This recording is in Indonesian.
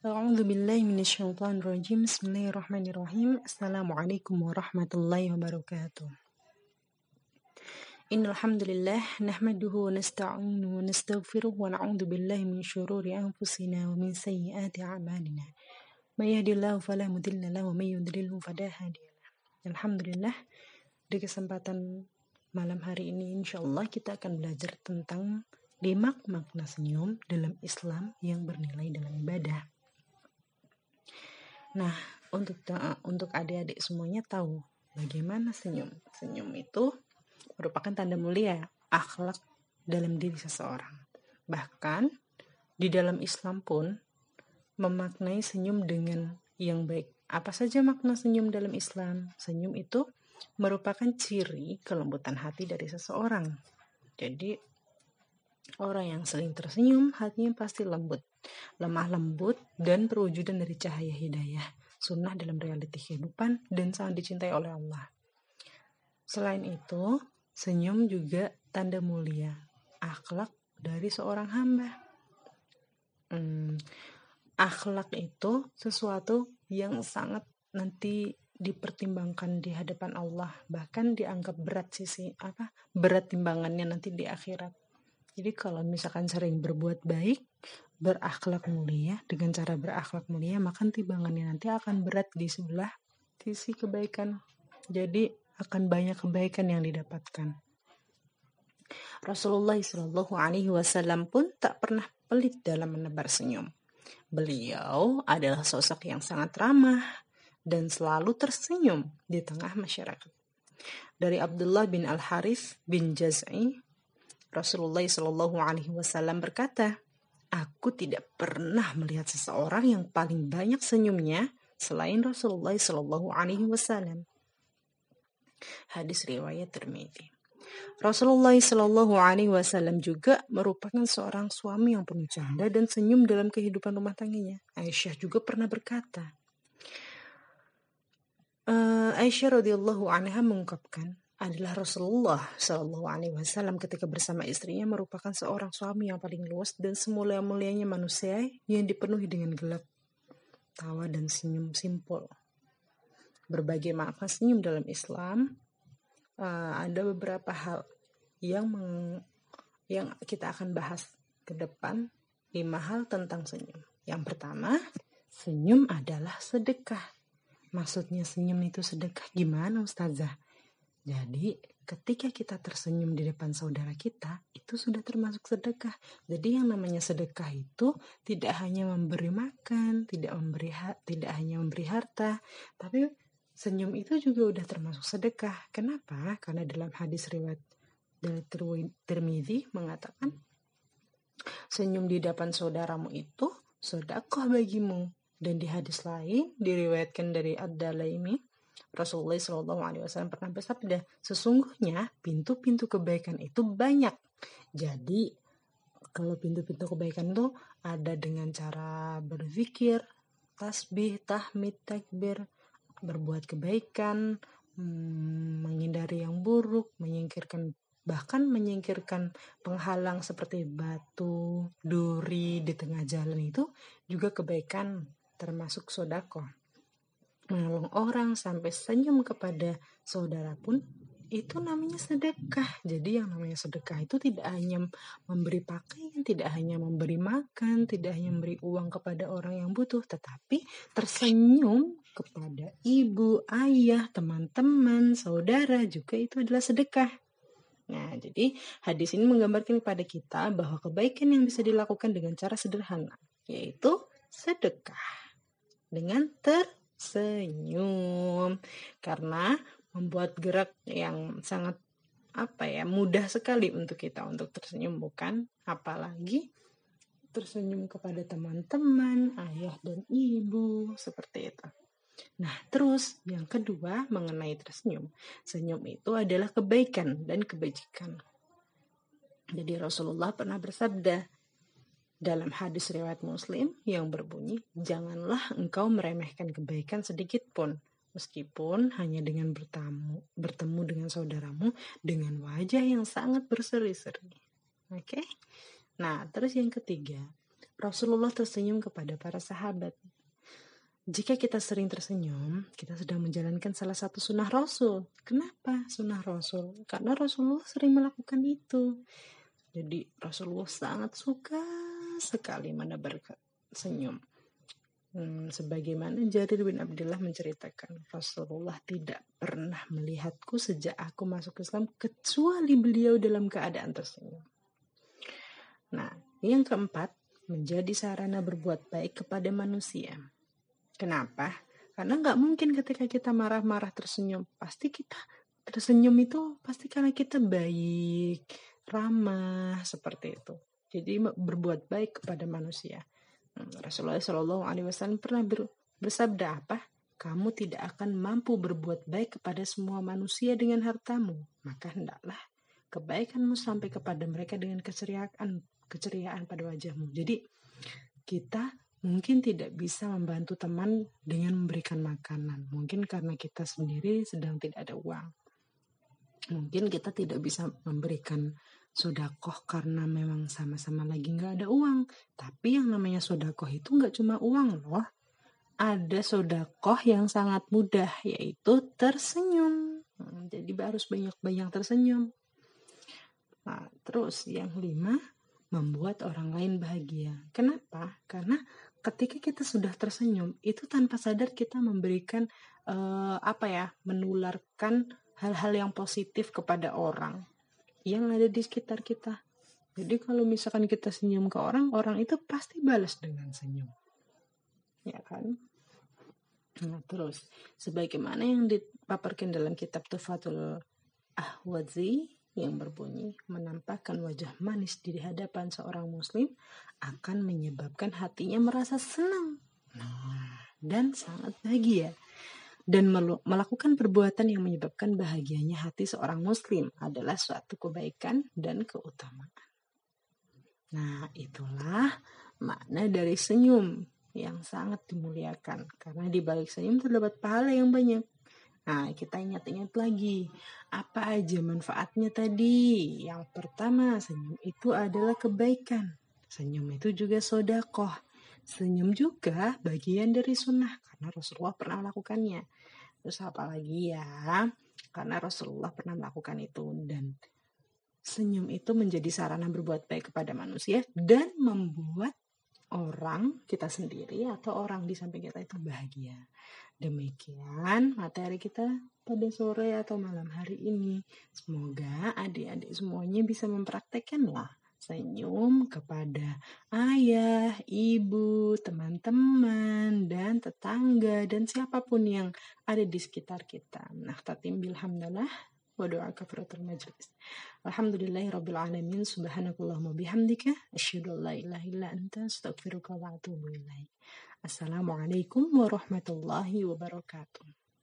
A'udzu billahi minasyaitonir rajim. Bismillahirrahmanirrahim. Assalamualaikum warahmatullahi wabarakatuh. Innal hamdalillah nahmaduhu wa nasta'inuhu wa nastaghfiruh wa na'udzu billahi min shururi anfusina wa min sayyiati a'malina. May yahdihillahu fala mudilla lahu wa may yudlil fala hadiyalah. Alhamdulillah di kesempatan malam hari ini insyaallah kita akan belajar tentang lima makna senyum dalam Islam yang bernilai dalam ibadah. Nah, untuk untuk adik-adik semuanya tahu bagaimana senyum. Senyum itu merupakan tanda mulia akhlak dalam diri seseorang. Bahkan di dalam Islam pun memaknai senyum dengan yang baik. Apa saja makna senyum dalam Islam? Senyum itu merupakan ciri kelembutan hati dari seseorang. Jadi orang yang sering tersenyum hatinya pasti lembut lemah lembut, dan perwujudan dari cahaya hidayah, sunnah dalam realiti kehidupan, dan sangat dicintai oleh Allah. Selain itu, senyum juga tanda mulia, akhlak dari seorang hamba. Hmm, akhlak itu sesuatu yang sangat nanti dipertimbangkan di hadapan Allah bahkan dianggap berat sisi apa berat timbangannya nanti di akhirat jadi kalau misalkan sering berbuat baik berakhlak mulia dengan cara berakhlak mulia maka timbangannya nanti akan berat di sebelah sisi kebaikan jadi akan banyak kebaikan yang didapatkan Rasulullah Shallallahu Alaihi Wasallam pun tak pernah pelit dalam menebar senyum. Beliau adalah sosok yang sangat ramah dan selalu tersenyum di tengah masyarakat. Dari Abdullah bin Al Harith bin Jaz'i, Rasulullah Shallallahu Alaihi Wasallam berkata, Aku tidak pernah melihat seseorang yang paling banyak senyumnya selain Rasulullah Shallallahu Alaihi Wasallam. Hadis riwayat Tirmidzi. Rasulullah Shallallahu Alaihi Wasallam juga merupakan seorang suami yang penuh canda dan senyum dalam kehidupan rumah tangganya. Aisyah juga pernah berkata, uh, Aisyah radhiyallahu anha mengungkapkan, adalah Rasulullah Shallallahu Alaihi Wasallam ketika bersama istrinya merupakan seorang suami yang paling luas dan semulia-mulianya manusia yang dipenuhi dengan gelap, tawa dan senyum simpul. Berbagai makna senyum dalam Islam uh, ada beberapa hal yang meng, yang kita akan bahas ke depan lima hal tentang senyum. Yang pertama, senyum adalah sedekah. Maksudnya senyum itu sedekah gimana Ustazah? Jadi ketika kita tersenyum di depan saudara kita, itu sudah termasuk sedekah. Jadi yang namanya sedekah itu tidak hanya memberi makan, tidak memberi tidak hanya memberi harta, tapi senyum itu juga udah termasuk sedekah. Kenapa? Karena dalam hadis riwayat dari Tirmidzi mengatakan senyum di depan saudaramu itu sedekah bagimu. Dan di hadis lain diriwayatkan dari Ad-Dalaimi Rasulullah Shallallahu Alaihi Wasallam pernah bersabda, sesungguhnya pintu-pintu kebaikan itu banyak. Jadi kalau pintu-pintu kebaikan itu ada dengan cara berzikir, tasbih, tahmid, takbir, berbuat kebaikan, hmm, menghindari yang buruk, menyingkirkan bahkan menyingkirkan penghalang seperti batu, duri di tengah jalan itu juga kebaikan termasuk sodako menolong orang sampai senyum kepada saudara pun itu namanya sedekah. Jadi yang namanya sedekah itu tidak hanya memberi pakaian, tidak hanya memberi makan, tidak hanya memberi uang kepada orang yang butuh, tetapi tersenyum kepada ibu, ayah, teman-teman, saudara juga itu adalah sedekah. Nah, jadi hadis ini menggambarkan kepada kita bahwa kebaikan yang bisa dilakukan dengan cara sederhana, yaitu sedekah. Dengan ter senyum. Karena membuat gerak yang sangat apa ya mudah sekali untuk kita untuk tersenyum bukan? Apalagi tersenyum kepada teman-teman ayah dan ibu seperti itu. Nah terus yang kedua mengenai tersenyum. Senyum itu adalah kebaikan dan kebajikan. Jadi Rasulullah pernah bersabda dalam hadis riwayat Muslim yang berbunyi, "Janganlah engkau meremehkan kebaikan sedikit pun, meskipun hanya dengan bertamu, bertemu dengan saudaramu dengan wajah yang sangat berseri-seri." Oke. Okay? Nah, terus yang ketiga, Rasulullah tersenyum kepada para sahabat. Jika kita sering tersenyum, kita sedang menjalankan salah satu sunnah Rasul. Kenapa sunnah Rasul? Karena Rasulullah sering melakukan itu. Jadi Rasulullah sangat suka sekali menebar senyum. Hmm, sebagaimana Jarir bin Abdullah menceritakan, Rasulullah tidak pernah melihatku sejak aku masuk Islam kecuali beliau dalam keadaan tersenyum. Nah, yang keempat, menjadi sarana berbuat baik kepada manusia. Kenapa? Karena nggak mungkin ketika kita marah-marah tersenyum, pasti kita tersenyum itu pasti karena kita baik, ramah seperti itu. Jadi berbuat baik kepada manusia. Rasulullah Shallallahu Alaihi Wasallam pernah ber, bersabda apa? Kamu tidak akan mampu berbuat baik kepada semua manusia dengan hartamu, maka hendaklah kebaikanmu sampai kepada mereka dengan keceriaan, keceriaan pada wajahmu. Jadi kita mungkin tidak bisa membantu teman dengan memberikan makanan. Mungkin karena kita sendiri sedang tidak ada uang. Mungkin kita tidak bisa memberikan sodakoh karena memang sama-sama lagi nggak ada uang. Tapi yang namanya sodakoh itu nggak cuma uang loh. Ada sodakoh yang sangat mudah yaitu tersenyum. Hmm, jadi harus banyak-banyak tersenyum. Nah, terus yang lima, membuat orang lain bahagia. Kenapa? Karena ketika kita sudah tersenyum, itu tanpa sadar kita memberikan uh, apa ya, menularkan hal-hal yang positif kepada orang yang ada di sekitar kita. Jadi kalau misalkan kita senyum ke orang, orang itu pasti balas dengan senyum. Ya kan? Nah, terus sebagaimana yang dipaparkan dalam kitab Tufatul Ahwazi yang berbunyi menampakkan wajah manis di hadapan seorang muslim akan menyebabkan hatinya merasa senang dan sangat bahagia dan melakukan perbuatan yang menyebabkan bahagianya hati seorang muslim adalah suatu kebaikan dan keutamaan. Nah, itulah makna dari senyum yang sangat dimuliakan karena di balik senyum terdapat pahala yang banyak. Nah, kita ingat-ingat lagi apa aja manfaatnya tadi. Yang pertama, senyum itu adalah kebaikan. Senyum itu juga sodakoh. Senyum juga bagian dari sunnah karena Rasulullah pernah melakukannya. Terus apa lagi ya? Karena Rasulullah pernah melakukan itu dan senyum itu menjadi sarana berbuat baik kepada manusia dan membuat orang kita sendiri atau orang di samping kita itu bahagia. Demikian materi kita pada sore atau malam hari ini. Semoga adik-adik semuanya bisa mempraktekkan lah senyum kepada ayah, ibu, teman-teman, dan tetangga, dan siapa pun yang ada di sekitar kita. Nah, tatim bilhamdulillah wa doa kafaratul majlis. Alhamdulillahi rabbil alamin subhanakallahumma bihamdika asyhadu an la ilaha illa anta astaghfiruka wa atubu ilaik. Assalamualaikum warahmatullahi wabarakatuh.